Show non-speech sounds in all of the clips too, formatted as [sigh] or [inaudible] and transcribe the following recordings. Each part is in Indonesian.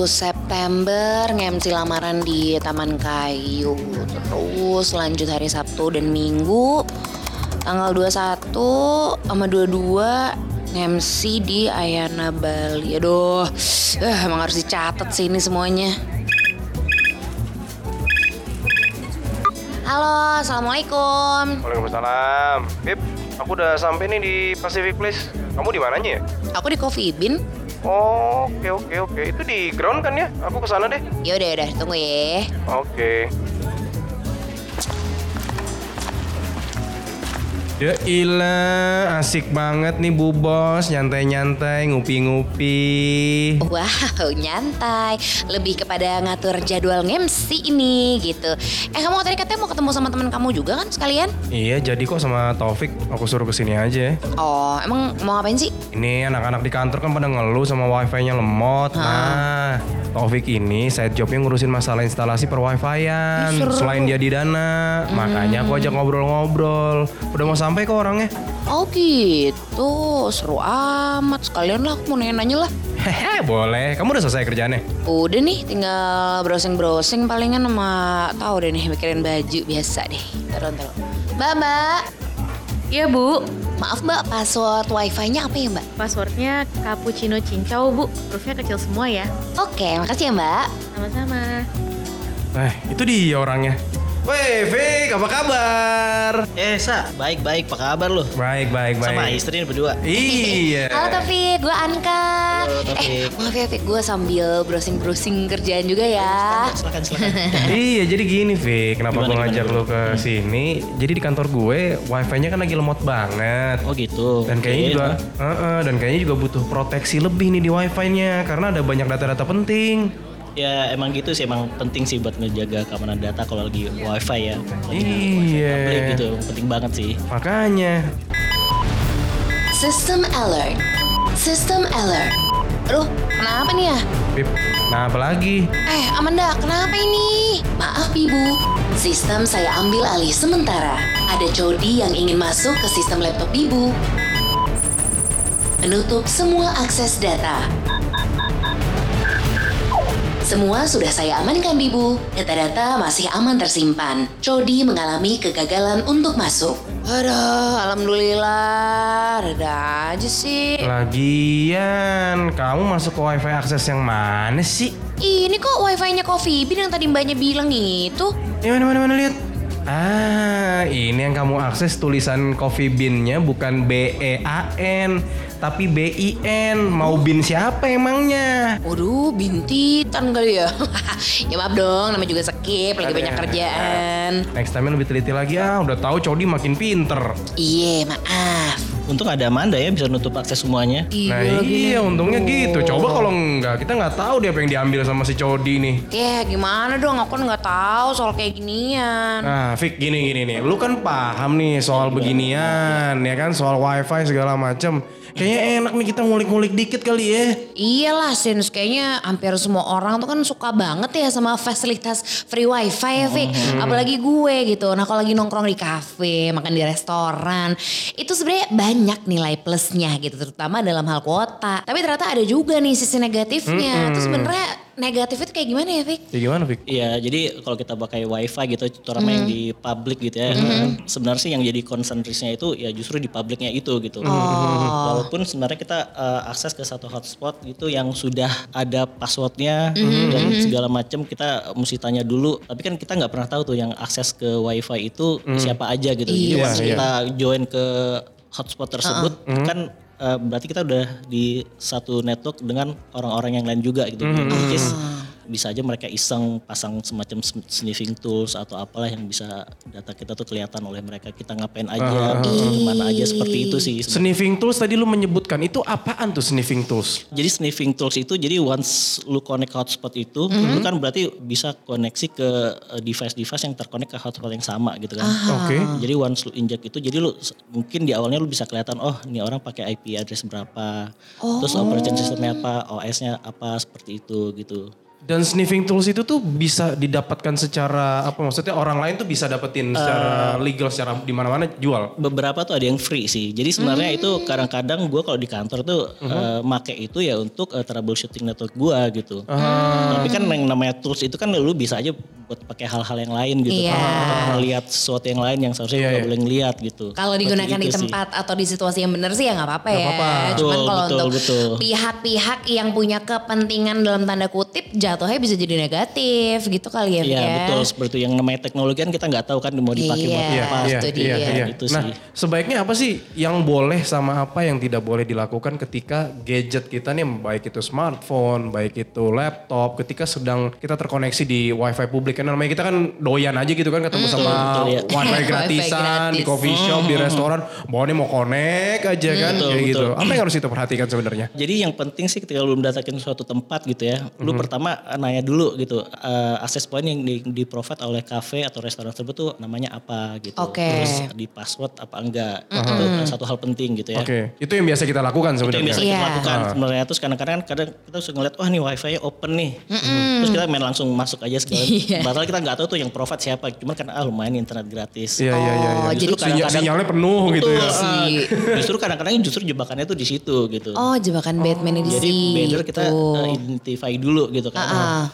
Tanggal 20 September ngemsi lamaran di Taman Kayu. Terus lanjut hari Sabtu dan Minggu. Tanggal 21 sama 22 ngemsi di Ayana Bali. Aduh, eh, emang harus dicatat sih ini semuanya. Halo, Assalamualaikum. Waalaikumsalam. Bib, aku udah sampai nih di Pacific Place. Kamu di mananya ya? Aku di Coffee Bean. Oh, oke oke oke. Itu di ground kan ya? Aku ke sana deh. Ya udah udah, tunggu ya. Oke. Ya ilah, asik banget nih Bu Bos, nyantai-nyantai, ngupi-ngupi. Wow, nyantai. Lebih kepada ngatur jadwal ngemsi ini gitu. Eh, kamu tadi katanya mau ketemu sama teman kamu juga kan sekalian? Iya, jadi kok sama Taufik aku suruh ke sini aja. Oh, emang mau ngapain sih? Ini anak-anak di kantor kan pada ngeluh sama wifi-nya lemot. Nah, Taufik ini side jobnya ngurusin masalah instalasi per wifi-an. Selain dia di dana, makanya aku ajak ngobrol-ngobrol. Udah mau sampai kok orangnya. Oh gitu, seru amat. Sekalian lah aku mau nanya-nanya lah. Hehe, boleh. Kamu udah selesai kerjaannya? Udah nih, tinggal browsing-browsing palingan sama tahu deh nih mikirin baju biasa deh. Taruh, taruh. Mbak, mbak. Iya bu, Maaf mbak, password wifi-nya apa ya mbak? passwordnya cappuccino cincau bu, hurufnya kecil semua ya. Oke, makasih ya mbak. Sama-sama. Eh, itu dia orangnya. Weh, Fik, apa kabar? Eh, Sa, baik-baik, apa kabar lu? Baik, baik, baik. Sama istri berdua. Iya. Halo Taufik, gue Anka. Halo. Eh, maaf ya Taufik, gue sambil browsing-browsing kerjaan juga ya. Silakan, silakan. [laughs] iya, jadi gini, Fik. Kenapa gue ngajak lu ke sini? Jadi di kantor gue, wifi-nya kan lagi lemot banget. Oh gitu. Dan kayaknya Oke, juga, nah. Heeh, dan kayaknya juga butuh proteksi lebih nih di wifi-nya karena ada banyak data-data penting. Ya emang gitu sih, emang penting sih buat ngejaga keamanan data kalau lagi wifi ya. Iya. gitu, penting banget sih. Makanya. System alert. System alert. Aduh, kenapa nih ya? Pip, nah apa lagi? Eh, Amanda, kenapa ini? Maaf, Ibu. Sistem saya ambil alih sementara. Ada Cody yang ingin masuk ke sistem laptop Ibu. Menutup semua akses data. Semua sudah saya amankan, Bibu. Data-data masih aman tersimpan. Cody mengalami kegagalan untuk masuk. Aduh, alhamdulillah. Ada aja sih. Lagian, kamu masuk ke wifi akses yang mana sih? Ini kok wifi-nya Coffee Bean yang tadi mbaknya bilang itu. Ya mana mana mana lihat. Ah, ini yang kamu akses tulisan coffee bean-nya bukan B E A N, tapi B I N. Mau bin siapa emangnya? Waduh, bintitan kali ya. [laughs] ya maaf dong, namanya juga skip, lagi banyak kerjaan. Next time lebih teliti lagi ah, udah tahu Cody makin pinter. Iya, maaf. Untung ada Amanda ya bisa nutup akses semuanya. Nah iya, untungnya gitu. Coba kalau enggak, kita nggak tahu dia apa yang diambil sama si Cody nih. Ya gimana dong, aku kan nggak tahu soal kayak ginian. Nah, Fik gini gini nih, lu kan paham nih soal beginian, ya kan soal wifi segala macem. Kayaknya enak nih kita ngulik-ngulik dikit kali ya. Iyalah, Sins. Kayaknya hampir semua orang tuh kan suka banget ya sama fasilitas free wifi ya, Fik. Apalagi gue gitu. Nah kalau lagi nongkrong di kafe, makan di restoran, itu sebenarnya banyak nilai plusnya gitu. Terutama dalam hal kuota. Tapi ternyata ada juga nih sisi negatifnya. Terus sebenarnya negatif itu kayak gimana ya, Fik? Ya gimana Fik? Iya, jadi kalau kita pakai wifi gitu, terutama yang di public gitu ya, sebenarnya sih yang jadi concentrisnya itu ya justru di publiknya itu gitu. Walaupun sebenarnya kita eh, akses ke satu hotspot gitu yang sudah ada passwordnya dan segala macam kita mesti tanya dulu. Tapi kan kita nggak pernah tahu tuh yang akses ke wifi itu siapa aja gitu. Jadi Iya once sih. kita join ke hotspot tersebut kan eh, berarti kita udah di satu network dengan orang-orang yang lain juga gitu. Which is bisa aja mereka iseng pasang semacam sn- sniffing tools atau apalah yang bisa data kita tuh kelihatan oleh mereka kita ngapain aja, ke mana aja seperti itu sih. Sniffing tools tadi lu menyebutkan itu apaan tuh sniffing tools? Jadi sniffing tools itu jadi once lu connect hotspot itu, lu kan berarti bisa koneksi ke eh, device-device yang terkonek ke hotspot yang sama gitu kan. Oke. Jadi once lu injek itu, jadi lu mungkin di awalnya lu bisa kelihatan, oh ini orang pakai IP address berapa, terus operating systemnya apa, OS-nya apa seperti itu gitu. Dan sniffing tools itu tuh bisa didapatkan secara apa maksudnya orang lain tuh bisa dapetin secara legal secara di mana-mana jual. beberapa tuh ada yang free sih. Jadi sebenarnya itu kadang-kadang gue kalau di kantor tuh eh, make itu ya untuk eh, troubleshooting network gue gitu. Tapi kan yang namanya tools itu kan lu bisa aja buat pakai hal-hal yang lain gitu. Iya. Atau melihat sesuatu yang lain yang seharusnya nggak iya. boleh ngeliat gitu. Kalau digunakan di itu sih. tempat atau di situasi yang benar sih ya nggak apa-apa ya. apa-apa. Cuman Betul, kalau untuk betul. pihak-pihak yang punya kepentingan dalam tanda kutip jatuhnya bisa jadi negatif gitu kali ya. Iya ya? betul seperti yang namanya teknologi kan kita nggak tahu kan mau dipakai buat Iya. apa. itu dia. Itu Nah, sih. sebaiknya apa sih yang boleh sama apa yang tidak boleh dilakukan ketika gadget kita nih baik itu smartphone, baik itu laptop, ketika sedang kita terkoneksi di wifi publik kan namanya kita kan doyan aja gitu kan ketemu sama betul, ya. wifi [laughs] Wifi gratisan di gratis. coffee shop, di restoran, bawaannya mau connect aja kan Betul, kayak gitu. betul. Apa yang harus kita perhatikan sebenarnya? Jadi yang penting sih ketika lu mendatangkan suatu tempat gitu ya, lu Mhm. pertama nanya dulu gitu, eh, akses point yang di, di provide oleh cafe atau restoran tersebut tuh namanya apa gitu. Oke. Terus di password apa enggak, itu satu hal penting gitu ya. Oke, itu yang biasa kita lakukan Itu yang sebenarnya. biasa kita Iya. lakukan sebenarnya. Terus kadang-kadang kadang kita suka ngeliat, wah nih wifi nya open nih. Terus kita main langsung masuk aja segala. Iya. Padahal kita nggak tahu tuh yang provide siapa. Cuman karena ah lumayan internet gratis. Iya, iya, iya. Oh, iya. jadi Sinyal- kadang-kadang- sinyalnya penuh gitu ya. Betul, sih. ah, justru kadang-kadang justru jebakannya tuh di situ gitu. Oh jebakan Batman di Jadi situ. better kita uh, identify dulu gitu kan. Ah.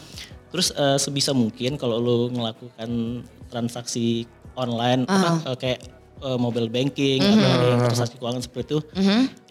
Terus uh, sebisa mungkin kalau lu melakukan transaksi online apa, uh, kayak uh, mobile banking Mhm. atau yang transaksi keuangan seperti itu,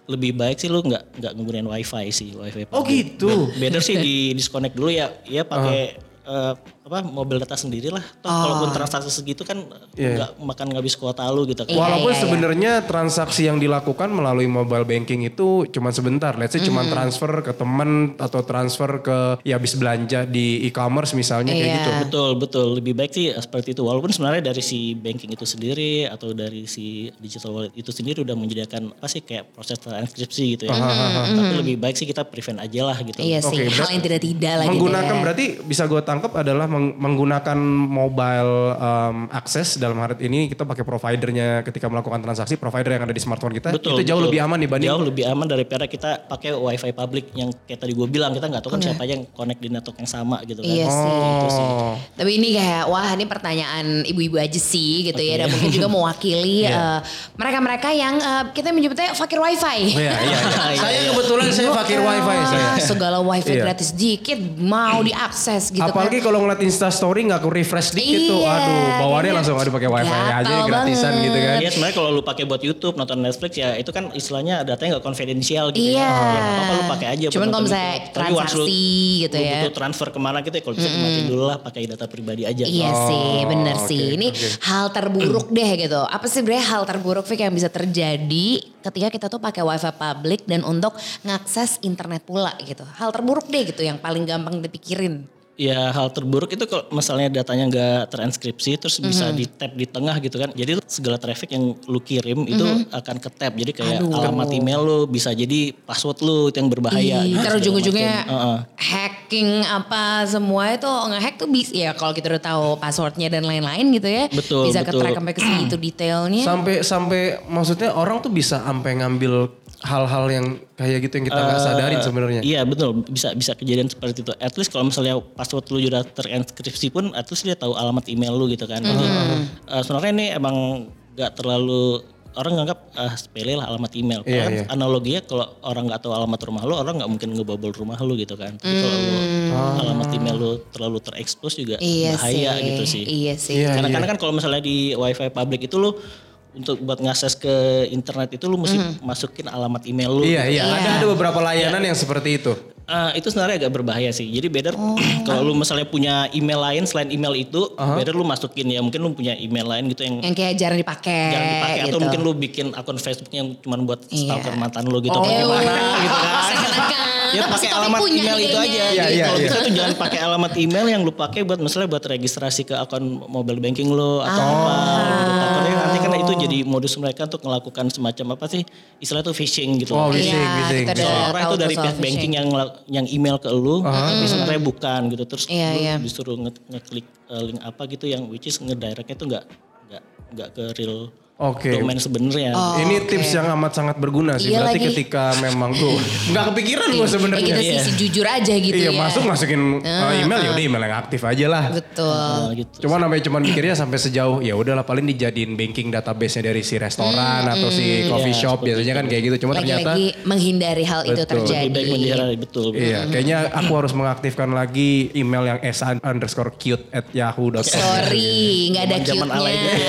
lebih baik sih lu nggak nggak menggunakan wifi sih wifi. Oh, gitu? Better sih di disconnect dulu ya, ya pakai uh, apa mobil data sendiri lah. Toh Ah. kalaupun transaksi segitu kan Iya. nggak makan ngabis kuota lu gitu kan. Walaupun iya, iya. sebenarnya transaksi yang dilakukan melalui mobile banking itu cuma sebentar. Let's say cuma transfer ke temen atau transfer ke ya habis belanja di e-commerce misalnya kayak Iya. gitu. Betul betul lebih baik sih seperti itu walaupun sebenarnya dari si banking itu sendiri atau dari si digital wallet itu sendiri udah menyediakan apa sih kayak proses transkripsi gitu ya. Tapi lebih baik sih kita prevent aja lah gitu. Iya sih, Oke, hal yang tidak-tidak lagi. Menggunakan deh. berarti bisa gue tangkap adalah meng- menggunakan mobile um, access dalam hari ini kita pakai providernya ketika melakukan transaksi provider yang ada di smartphone kita itu jauh betul. lebih aman dibanding jauh lebih aman daripada kita pakai wifi public yang kayak tadi gue bilang kita nggak tahu kan siapa aja yang connect di network yang sama gitu kan. Iya sih. Itu sih. Oh. Tapi ini kayak wah ini pertanyaan ibu-ibu aja sih gitu ya dan mungkin juga mewakili [laughs] Iya. eh, mereka-mereka yang eh, kita menyebutnya fakir wifi. Iya, iya, iya. [laughs] saya kebetulan saya fakir wifi saya. Segala wifi Iya. gratis dikit mau diakses gitu Apalagi kan. Kalau ngeliat Insta Story nggak aku refresh dikit tuh, Iya, aduh bawaannya kayaknya langsung ada pakai wifi aja gatal gratisan banget. gitu kan. Iya sebenarnya kalau lu pakai buat YouTube nonton Netflix ya itu kan istilahnya datanya nggak konfidensial gitu Iya. ya. Ya nggak apa-apa lu pakai aja. Cuman kalau misalnya lu- transaksi gitu lu ya. butuh transfer ke mana gitu ya kalau bisa dimatiin dulu lah pakai data pribadi aja. Iya sih, bener oke, sih. Ini oke. hal terburuk deh gitu. Apa sih sebenarnya hal terburuk Fik yang bisa terjadi ketika kita tuh pakai wifi publik dan untuk ngakses internet pula gitu. Hal terburuk deh gitu yang paling gampang dipikirin. Ya hal terburuk itu kalau misalnya datanya nggak transkripsi terus bisa di tap di tengah gitu kan. Jadi segala traffic yang lu kirim itu akan ke tap. Jadi kayak Aduh. alamat email lu bisa jadi password lu itu yang berbahaya. Ih, gitu, segala ujung-ujungnya. Heeh. hacking apa semua itu ngehack tuh bisa ya kalau kita udah tahu passwordnya dan lain-lain gitu ya. Betul, Bisa betul. ke-track sampai ke situ detailnya. Sampai sampai maksudnya orang tuh bisa sampai ngambil hal-hal yang kayak gitu yang kita nggak sadarin sebenarnya. Iya betul bisa bisa kejadian seperti itu. At least kalau misalnya password lu sudah terinskripsi pun, at least dia tahu alamat email lu gitu kan. Jadi eh, sebenarnya ini emang nggak terlalu orang nganggap ah, sepele lah alamat email. Iya, Karena iya. analoginya kalau orang nggak tahu alamat rumah lu, orang nggak mungkin ngebobol rumah lu gitu kan. Tapi kalau lu, alamat email lu terlalu terekspos juga iya bahaya sih. gitu sih. Iya sih. Iya, Karena iya. kadang kan kalau misalnya di wifi public itu lu untuk buat ngakses ke internet itu lu mesti masukin alamat email lu. Iya, gitu. iya. Ada ada beberapa layanan yang seperti itu. Ah, itu sebenarnya agak berbahaya sih. Jadi better Oh. [clears throat] kalau lu misalnya punya email lain selain email itu, better lu masukin ya. Mungkin lu punya email lain gitu yang Yang kayak jarang dipakai. jarang dipakai gitu. atau mungkin lu bikin akun Facebook yang cuma buat Iya. stalker mantan lu gitu Oh, apa gimana gitu kan. [laughs] Ya pakai alamat punya email itu aja. Iya, Jadi iya, kalau bisa tuh jangan pakai alamat email yang lu pakai buat misalnya buat registrasi ke akun mobile banking lu atau Ah. apa. Gitu. Takutnya nanti kan itu jadi modus mereka untuk melakukan semacam apa sih? Istilah tuh phishing gitu. Oh, phishing, Iya, phishing. seorang itu dari pihak banking yang yang email ke lu, tapi sebenarnya bukan gitu. Terus Iya, lu iya. disuruh nge- ngeklik uh, link apa gitu yang which is ngedirectnya tuh nggak nggak nggak ke real Oke. domain sebenarnya. Oh, Ini oke. tips yang amat sangat berguna sih. Iya Berarti lagi. ketika memang gue [laughs] nggak kepikiran gue Ya sebenarnya. kita sisi jujur aja gitu Iya ya. masuk masukin uh, email ya udah email yang aktif aja lah. Betul. Nah, gitu. Cuma sampai cuman mikirnya sampai sejauh ya udahlah paling dijadiin banking database-nya dari si restoran atau si coffee Iya, shop biasanya kan kayak gitu. Cuma ternyata Lagi-lagi menghindari hal itu Betul. terjadi. Lebih baik menghindari betul. Iya, kayaknya aku harus mengaktifkan lagi email yang esa underscore cute at yahoo.com. Sorry, nggak ada cute-nya. gitu ya.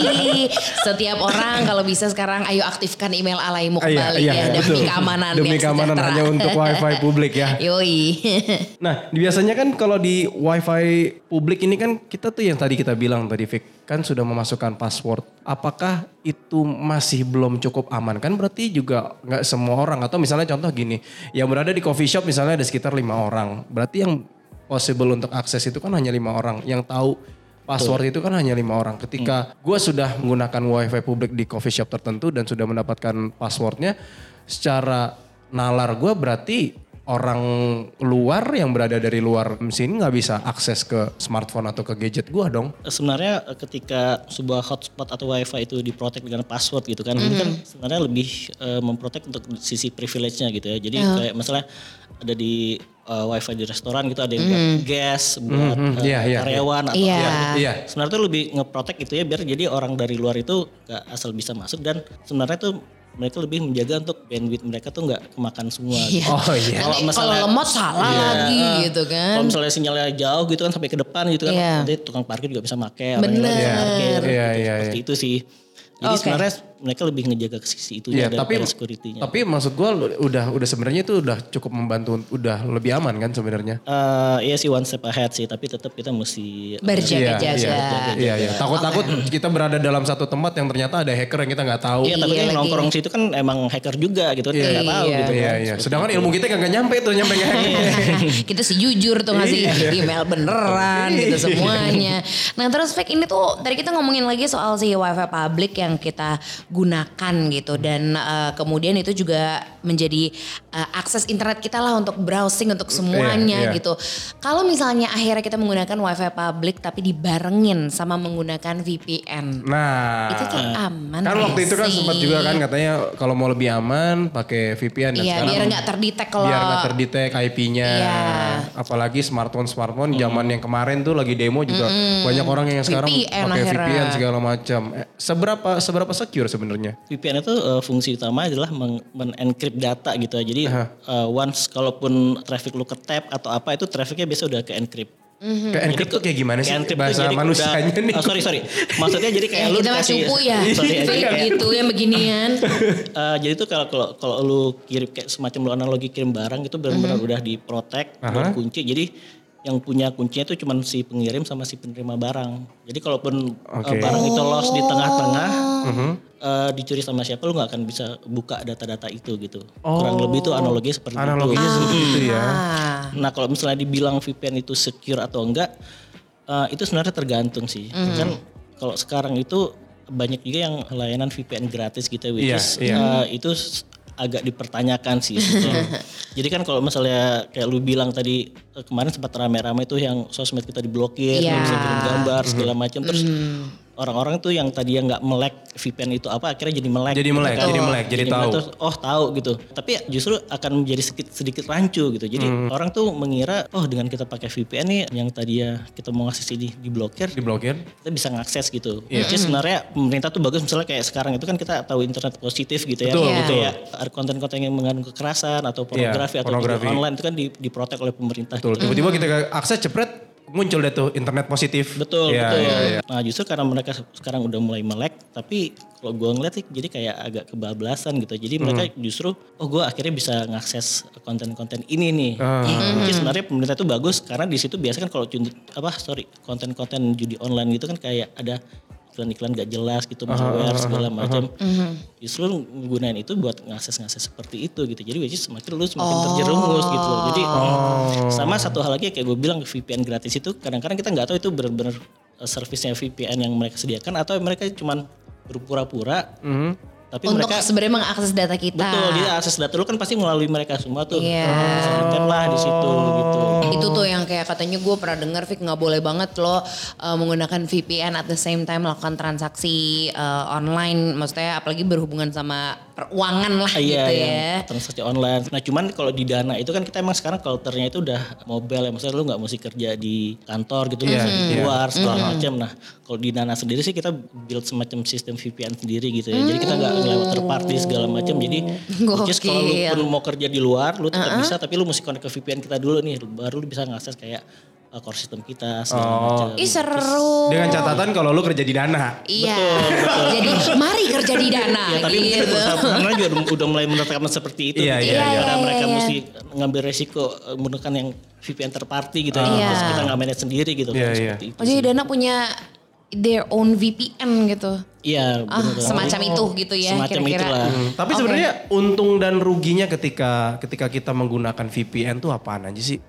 Yoi. Setiap orang kalau bisa sekarang ayo aktifkan email alaimu iya, kembali iya, ya demi betul. keamanan Demi keamanan sejahtera. hanya untuk wifi publik ya. Yoi. [laughs] Nah, biasanya kan kalau di wifi publik ini kan kita tuh yang tadi kita bilang tadi Vic, kan sudah memasukkan password. Apakah itu masih belum cukup aman? Kan berarti juga nggak semua orang atau misalnya contoh gini, yang berada di coffee shop misalnya ada sekitar lima orang. Berarti yang possible untuk akses itu kan hanya lima orang. Yang tahu password itu kan hanya lima orang. Ketika gue sudah menggunakan wifi publik di coffee shop tertentu dan sudah mendapatkan passwordnya, secara nalar gue berarti orang luar yang berada dari luar sini nggak bisa akses ke smartphone atau ke gadget gua dong. sebenarnya eh, ketika sebuah hotspot atau wifi itu diprotek dengan password gitu kan, ini kan sebenarnya lebih eh, memprotek untuk sisi privilege-nya gitu ya. Jadi kayak misalnya ada di eh, wifi di restoran gitu ada yang buat guest, buat Mhm, eh, iya, iya, karyawan atau Iya. apa. Iya. Sebenarnya tuh lebih ngeprotek itu ya biar jadi orang dari luar itu gak asal bisa masuk dan sebenarnya tuh mereka lebih menjaga untuk bandwidth mereka tuh nggak kemakan semua. Iya. gitu. Oh iya. Kalau Nanti Kalau misalnya- lemot salah Iya. lagi gitu kan. Kalau misalnya sinyalnya jauh gitu kan sampai ke depan gitu kan, Iya. nanti tukang parkir juga bisa make. orang Bener. lagi parkir, Iya, gitu. iya, seperti iya. itu sih. Jadi Oke. sebenarnya mereka lebih ngejaga ke sisi itu Iya, ya tapi daripada security-nya. tapi maksud gua lu- udah udah sebenarnya itu udah cukup membantu udah lebih aman kan sebenarnya. Eh, iya sih one step ahead sih, tapi tetap kita mesti Berjaga-jaga. Iya, iya, iya. Takut-takut kita berada dalam satu tempat yang ternyata ada hacker yang kita nggak tahu. Iya, tapi Iya yang nongkrong situ kan emang hacker juga gitu kan, kita nggak tahu Iya. gitu Iya, kan. iya. Sedangkan ilmu kita kagak nyampe tuh, nyampe ke hacker. [laughs] kita sih jujur tuh ngasih Iya. email beneran gitu semuanya. Nah terus Fake ini tuh tadi kita ngomongin lagi soal si wifi public yang kita gunakan gitu dan uh, kemudian itu juga menjadi uh, akses internet kita lah untuk browsing untuk semuanya Iya, iya. gitu. Kalau misalnya akhirnya kita menggunakan wifi public tapi dibarengin sama menggunakan VPN. Nah, Itu tuh aman kan waktu itu kan sempat juga kan katanya kalau mau lebih aman pakai VPN dan Iya sekarang biar nggak terdetek kalau biar nggak terdetek IP-nya. Iya. Apalagi smartphone smartphone zaman yang kemarin tuh lagi demo juga banyak orang yang sekarang VPN pakai akhirnya. VPN segala macam. Eh, seberapa seberapa secure sebenarnya? VPN itu eh, fungsi utama adalah men-encrypt data gitu ya. Jadi eh, once kalaupun traffic lu ke tap atau apa itu trafficnya biasa udah ke encrypt. Mhm. Kayak encrypt tuh kayak gimana sih tuh bahasa jadi manusianya udah- nih? oh, sorry sorry. Maksudnya jadi kayak Eh, lu kita masih dikasih- cupu ya. sorry, jadi Kayak kayak- gitu yang beginian. [laughs] Eh, jadi tuh kalau kalau kalau lu kirim kayak semacam lu analogi kirim barang itu benar-benar Mhm. udah diprotek, udah kunci. Jadi yang punya kuncinya itu cuma si pengirim sama si penerima barang. Jadi kalaupun uh, Oke. barang itu lost di tengah-tengah, Oh. uh, dicuri sama siapa lu nggak akan bisa buka data-data itu gitu. Kurang lebih itu analogi seperti Analoginya itu. seperti itu ya. Ah. Nah kalau misalnya dibilang VPN itu secure atau enggak, uh, itu sebenarnya tergantung sih. Mhm. Kan kalau sekarang itu banyak juga yang layanan VPN gratis gitu, which Iya, is iya. uh, itu agak dipertanyakan sih. [laughs] Jadi kan kalau misalnya kayak lu bilang tadi eh, kemarin sempat rame-rame tuh yang sosmed kita diblokir, nggak bisa kirim gambar Mhm. segala macam, terus orang-orang tuh yang tadi yang nggak melek VPN itu apa akhirnya jadi melek. Jadi gitu melek, kan. jadi melek, jadi tahu. melek terus, oh tahu gitu. Tapi justru akan menjadi sedikit sedikit rancu gitu. Jadi Mhm. orang tuh mengira oh dengan kita pakai VPN nih yang tadi ya kita mau ngasih ini diblokir, Diblokir? kita bisa ngakses gitu. Iya. Jadi sebenarnya pemerintah tuh bagus misalnya kayak sekarang itu kan kita tahu internet positif gitu ya. Betul, Gitu betul. ya. Ada konten-konten yang mengandung kekerasan atau pornografi atau pornografi. video online itu kan di, diprotek oleh pemerintah. Betul. gitu. Tiba-tiba kita akses cepret muncul deh tuh internet positif. Betul, Iya, betul. iya, iya. Nah justru karena mereka se- sekarang udah mulai melek, tapi kalau gue ngeliat sih jadi kayak agak kebablasan gitu. Jadi mereka Hmm. justru, oh gue akhirnya bisa ngakses konten-konten ini nih. Ah. Jadi sebenarnya pemerintah itu bagus karena di situ biasa kan kalau apa sorry konten-konten judi online gitu kan kayak ada iklan-iklan gak jelas gitu, malware segala macam. Justru gunain itu buat ngakses-ngakses seperti itu gitu. Jadi which is semakin lu semakin terjerumus gitu loh. Jadi sama satu hal lagi kayak gue bilang VPN gratis itu kadang-kadang kita nggak tahu itu benar-benar uh, servisnya VPN yang mereka sediakan atau mereka cuman berpura-pura Tapi Untuk mereka sebenarnya mengakses data kita. betul dia akses data lu kan pasti melalui mereka semua tuh. Iya. Di-tap lah di situ gitu. Itu tuh yang kayak katanya gue pernah denger Vic nggak boleh banget lo uh, menggunakan VPN at the same time melakukan transaksi uh, online, maksudnya apalagi berhubungan sama peruangan lah Ah, iya, gitu yang ya. transaksi online. Nah cuman kalau di Dana itu kan kita emang sekarang culture-nya itu udah mobile ya. Maksudnya lu nggak mesti kerja di kantor gitu, Iya, lu di iya. luar segala macam. Nah kalau di Dana sendiri sih kita build semacam sistem VPN sendiri gitu ya. Jadi kita nggak ngelewat third party segala macam. Jadi [laughs] is kalau lu pun mau kerja di luar, lu tetap bisa tapi lu mesti connect ke VPN kita dulu nih. Baru lu bisa ngakses kayak uh, core system kita segala Oh. macam. Ih seru. Dengan catatan kalau lu kerja di Dana. Iya. [laughs] Jadi mari kerja di Dana. [laughs] Ya tapi mungkin gitu. perusahaan juga udah, udah mulai menerapkan seperti itu. Iya, gitu. iya, iya. Karena Iya, mereka iya. mesti ngambil resiko eh, menggunakan yang VPN terparty gitu. ya. Iya. Terus kita nggak manage sendiri gitu. Iya, kan, iya. seperti itu Oh, jadi. Dana punya their own VPN gitu. Iya Ah, semacam itu gitu ya Semacam kira-kira. itulah. Tapi sebenarnya untung dan ruginya ketika ketika kita menggunakan VPN tuh apaan aja sih?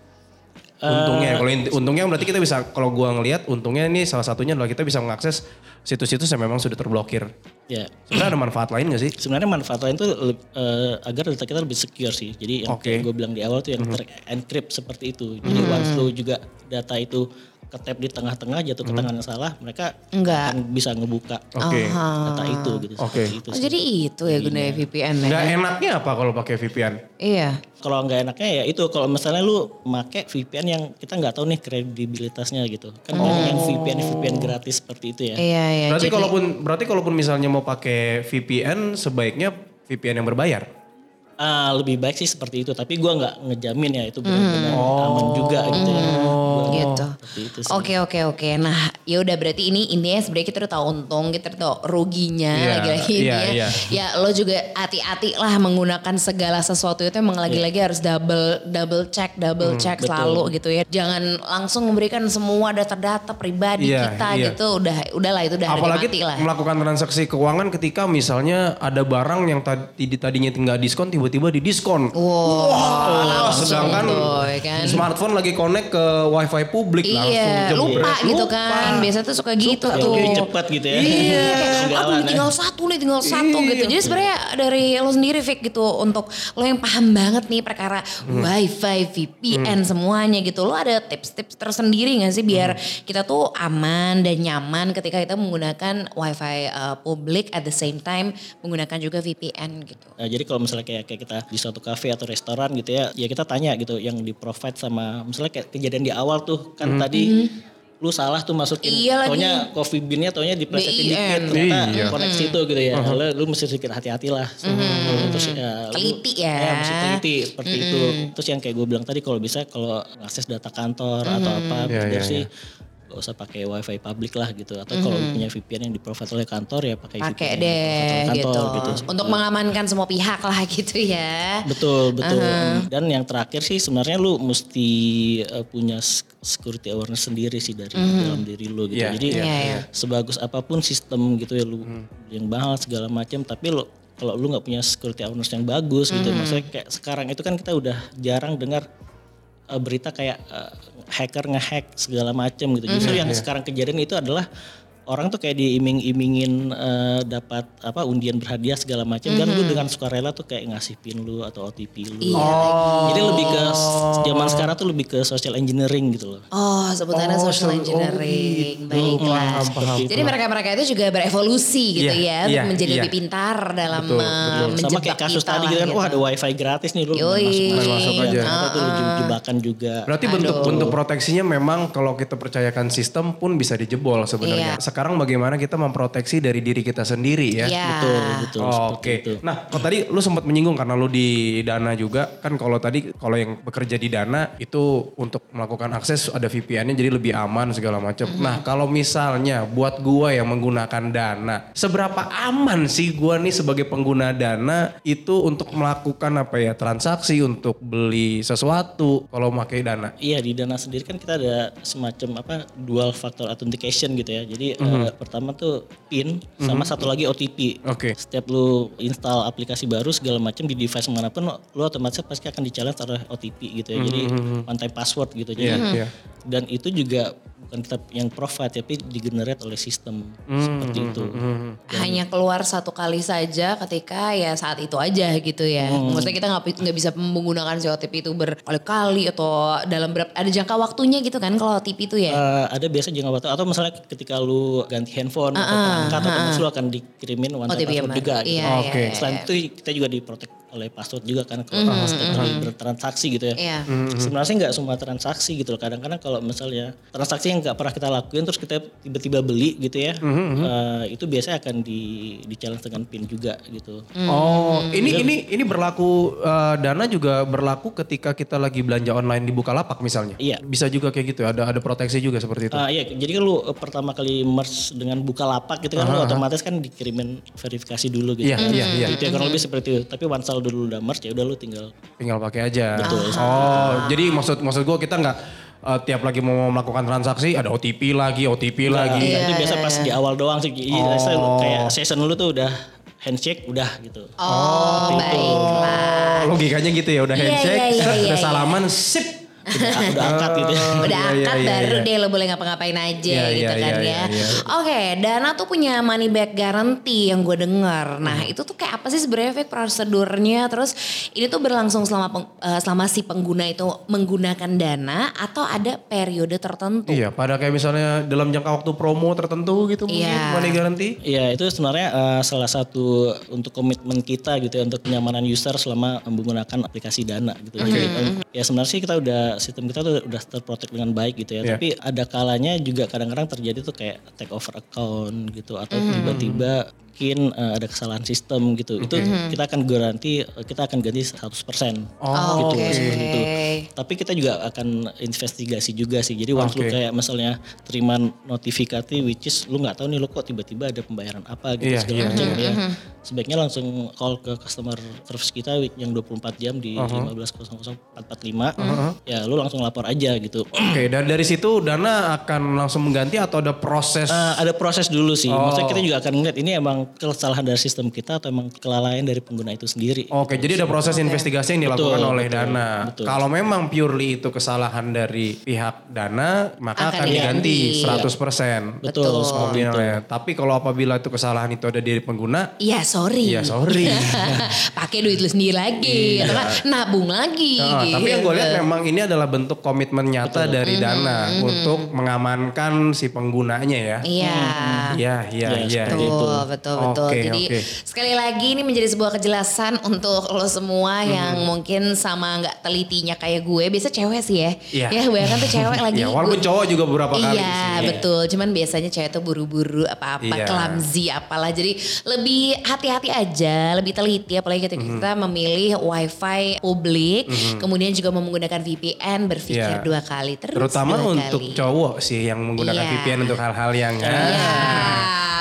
Untungnya, kalau inti- untungnya berarti kita bisa kalau gua ngelihat untungnya ini salah satunya adalah kita bisa mengakses situs-situs yang memang sudah terblokir. Ya. Sebenarnya ada manfaat lain gak sih? Sebenarnya manfaat lain tuh eh, agar data kita lebih secure sih. Jadi yang Oke. kayak gue bilang di awal tuh yang ter-encrypt seperti itu. Jadi once lu juga data itu ketap di tengah-tengah jatuh ke tangan yang salah, mereka Enggak. akan bisa ngebuka Oke. data itu gitu. Itu Oh, jadi itu ya gunanya VPN ya. Nggak enaknya apa kalau pakai VPN? Iya. kalau nggak enaknya ya itu kalau misalnya lu make VPN yang kita nggak tahu nih kredibilitasnya gitu kan banyak yang VPN VPN gratis seperti itu ya Iya, iya. Berarti Jadi- kalaupun berarti kalaupun misalnya mau pakai VPN sebaiknya VPN yang berbayar. Ah, lebih baik sih seperti itu tapi gua nggak ngejamin ya itu benar-benar aman juga gitu ya Gitu. Oke oke oke. Nah ya udah berarti ini intinya sebenarnya kita udah tahu untung, kita udah tahu ruginya Iya, lagi-lagi iya, ini iya. ya. Ya lo juga hati-hati lah menggunakan segala sesuatu itu emang lagi-lagi harus double double check, double check betul. selalu gitu ya. Jangan langsung memberikan semua data-data pribadi Iya, kita iya. gitu. Udah udahlah itu udah Apalagi mati lah. melakukan transaksi keuangan ketika misalnya ada barang yang tadi tadinya tinggal diskon tiba-tiba didiskon. Wow, langsung sedangkan tuh, ya kan. smartphone lagi connect ke wifi publik langsung Iya, jebret. lupa gitu Lupa. kan. Biasanya tuh suka gitu Ya, tuh. lebih cepat gitu ya Iya, [laughs] kayak Ketinggalan aduh ya. tinggal satu nih, tinggal satu gitu. Jadi sebenarnya dari lo sendiri Vic gitu untuk lo yang paham banget nih perkara wifi, VPN semuanya gitu. Lo ada tips-tips tersendiri gak sih biar kita tuh aman dan nyaman ketika kita menggunakan wifi uh, publik at the same time menggunakan juga VPN gitu. Nah, jadi kalau misalnya kayak, kayak kita di suatu kafe atau restoran gitu ya, ya kita tanya gitu yang di provide sama misalnya kayak kejadian di awal tuh kan tadi lu salah tuh masukin. Iya lagi. taunya coffee bean-nya taunya diplesetin dikit ternyata Iya. koneksi itu gitu ya. Lalu lu mesti sedikit hati-hati lah. Terus ya, lu- Teliti ya. mesti teliti seperti itu. Terus yang kayak gue bilang tadi kalau bisa kalau akses data kantor atau apa Iya, biar iya, sih gak usah pakai wifi publik lah gitu atau kalau lu punya VPN yang di provide oleh kantor ya pakai Pakai VPN yang deh di-provide oleh gitu. kantor gitu. Untuk mengamankan semua pihak lah [laughs] gitu ya. Betul, betul. Dan yang terakhir sih sebenarnya lu mesti uh, punya security awareness sendiri sih dari dalam diri lu gitu. Iya, Jadi iya, iya. sebagus apa pun sistem gitu ya lu yang mahal segala macam tapi lu kalau lu nggak punya security awareness yang bagus gitu, maksudnya kayak sekarang itu kan kita udah jarang dengar uh, berita kayak uh, hacker ngehack segala macam gitu. Justru yang sekarang kejadian itu adalah orang tuh kayak diiming-imingin eh, dapat apa undian berhadiah segala macam dan lu dengan sukarela tuh kayak ngasih pin lu atau OTP lu. Iya. Jadi lebih ke zaman sekarang tuh lebih ke social engineering gitu loh. Oh, sebutannya Oh, social so- oh, engineering. gitu. Baiklah. Paham, paham, Jadi mereka-mereka itu juga berevolusi gitu Iya, ya untuk menjadi iya. lebih pintar dalam Betul, uh, betul. Sama menjebak kayak kasus kita tadi gitu kan, gitu. wah ada wifi gratis nih lu Yoi. masuk Masuk aja. Ternyata tuh jebakan juga. Berarti bentuk bentuk proteksinya memang kalau kita percayakan sistem pun bisa dijebol sebenarnya. Iya. Sekarang bagaimana kita memproteksi dari diri kita sendiri ya? Iya. Betul, betul. Oh, Oke. itu. Nah, kalau tadi lu sempat menyinggung karena lu di Dana juga kan kalau tadi kalau yang bekerja di Dana itu untuk melakukan akses ada VPN-nya jadi lebih aman segala macam. Mm-hmm. Nah, kalau misalnya buat gua yang menggunakan Dana, seberapa aman sih gua nih sebagai pengguna Dana itu untuk melakukan apa ya transaksi untuk beli sesuatu kalau pakai Dana? Iya di Dana sendiri kan kita ada semacam apa dual factor authentication gitu ya. Jadi Eh, pertama tuh PIN sama satu lagi OTP. Oke. Setiap lu install aplikasi baru segala macam di device mana pun lu otomatis pasti akan di-challenge oleh OTP gitu ya. Jadi one time password gitu. Jadi Iya, iya. dan itu juga bukan kita yang provide tapi digenerate oleh sistem seperti itu. Hanya keluar satu kali saja ketika ya saat itu aja gitu ya. Maksudnya kita nggak nggak bisa menggunakan si OTP itu berkali-kali atau dalam berapa ada jangka waktunya gitu kan kalau OTP itu ya. Eh, ada biasa jangka waktu atau misalnya ketika lu ganti handphone atau perangkat otomatis lu akan dikirimin one time password juga gitu. Iya, Oke. iya, iya. Selain itu kita juga diprotek oleh password juga kan kalau setiap kali bertransaksi gitu ya. Iya. Sebenarnya sih nggak semua transaksi gitu loh. Kadang-kadang kalau misalnya transaksi yang nggak pernah kita lakuin terus kita tiba-tiba beli gitu ya, eh, itu biasanya akan di di challenge dengan pin juga gitu. Oh, ini ini ini berlaku eh, dana juga berlaku ketika kita lagi belanja online di Bukalapak misalnya. Iya. Bisa juga kayak gitu. Ada ada proteksi juga seperti itu. Ah iya, jadi kan lu pertama kali merge dengan buka lapak gitu kan, lu otomatis kan dikirimin verifikasi dulu gitu. Iya, iya, iya. Itu ya kurang lebih seperti itu. Tapi once lu dulu udah merge ya udah lu tinggal Tinggal pakai aja. Betul. Oh, jadi maksud maksud gue kita nggak eh, tiap lagi mau melakukan transaksi ada OTP lagi, OTP lagi. Nah, itu biasa pas di awal doang sih. Lu kayak session lu tuh udah handshake udah gitu. Oh, baiklah. Oh, logikanya gitu ya, udah Iya, handshake, iya, iya, [laughs] set, iya, udah iya. salaman, sip. Udah, udah [laughs] angkat gitu ya. Udah Iya, iya, angkat iya, baru iya. deh lo boleh ngapa-ngapain aja Iya, gitu iya, kan iya, ya. iya, iya. Oke, Dana tuh punya money back guarantee yang gue dengar. Hmm. Nah itu tuh kayak apa sih sebenarnya Fik, prosedurnya? Terus ini tuh berlangsung selama peng- eh, selama si pengguna itu menggunakan Dana atau ada periode tertentu? Iya, pada kayak misalnya dalam jangka waktu promo tertentu gitu mungkin, money guarantee. Iya itu sebenarnya eh, salah satu untuk komitmen kita gitu ya untuk kenyamanan user selama menggunakan aplikasi Dana gitu. Jadi eh, ya sebenarnya sih kita udah sistem kita tuh udah terprotek dengan baik gitu ya. Iya. Tapi ada kalanya juga kadang-kadang terjadi tuh kayak take over account gitu atau tiba-tiba mungkin eh, ada kesalahan sistem gitu. Itu kita akan garansi eh, kita akan ganti 100% gitu Oke. seperti itu. Tapi kita juga akan investigasi juga sih. Jadi waktu lu Oke. kayak misalnya terima notifikasi which is lu nggak tahu nih lu kok tiba-tiba ada pembayaran apa gitu Iya, segala iya, macam ya. Sebaiknya langsung call ke customer service kita yang 24 jam di Uh-huh. 1500445. Ya lu langsung lapor aja gitu. Oke, dan dari situ Dana akan langsung mengganti atau ada proses? Eh, ada proses dulu sih. Oh. Maksudnya kita juga akan ngeliat ini emang kesalahan dari sistem kita atau emang kelalaian dari pengguna itu sendiri. Oke, jadi ada proses investigasi yang dilakukan Betul, oleh betul, Dana. betul. Kalau memang purely itu kesalahan dari pihak Dana, maka Akan akan, diganti diganti. 100%. Betul, Betul. Tapi kalau apabila itu kesalahan itu ada dari pengguna, Iya sorry. ya sorry. [laughs] Pakai duit lu sendiri lagi. Atau kan nabung lagi. Nah, gitu. Tapi yang gue lihat memang ini adalah bentuk komitmen nyata dari Dana untuk mengamankan si penggunanya ya. Iya. Iya, iya, Ya, iya. seperti Betul, betul, betul. Oke, Jadi oke. sekali lagi ini menjadi sebuah kejelasan untuk lo semua yang mungkin sama nggak telitinya kayak gue. Biasa cewek sih ya. Iya. Ya kebanyakan tuh cewek [laughs] lagi. Iya, walaupun gue- cowok juga beberapa kali Iya sih. betul. Cuman biasanya cewek tuh buru-buru apa-apa, Iya. clumsy apalah. Jadi lebih hati-hati aja, lebih teliti. Apalagi ketika Mhm. kita memilih wifi publik, kemudian juga mau menggunakan VPN, berpikir Iya. dua kali terus. Terutama dua untuk kali. cowok sih yang menggunakan Iya. VPN untuk hal-hal yang Iya.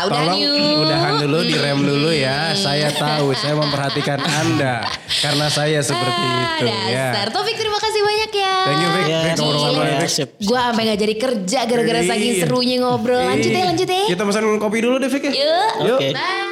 Udah Tolong yuk. udahan dulu, direm dulu ya. Saya tahu, saya memperhatikan Anda karena saya seperti itu ah, Dasar. ya. Taufik terima kasih banyak ya. Thank you Vic, Ya, Vic ngobrol. Gue sampai gak jadi kerja gara-gara saking serunya ngobrol. Lanjut ya, lanjut ya. Kita pesan kopi dulu deh Vic ya. Yuk. Yuk. Oke. Bye.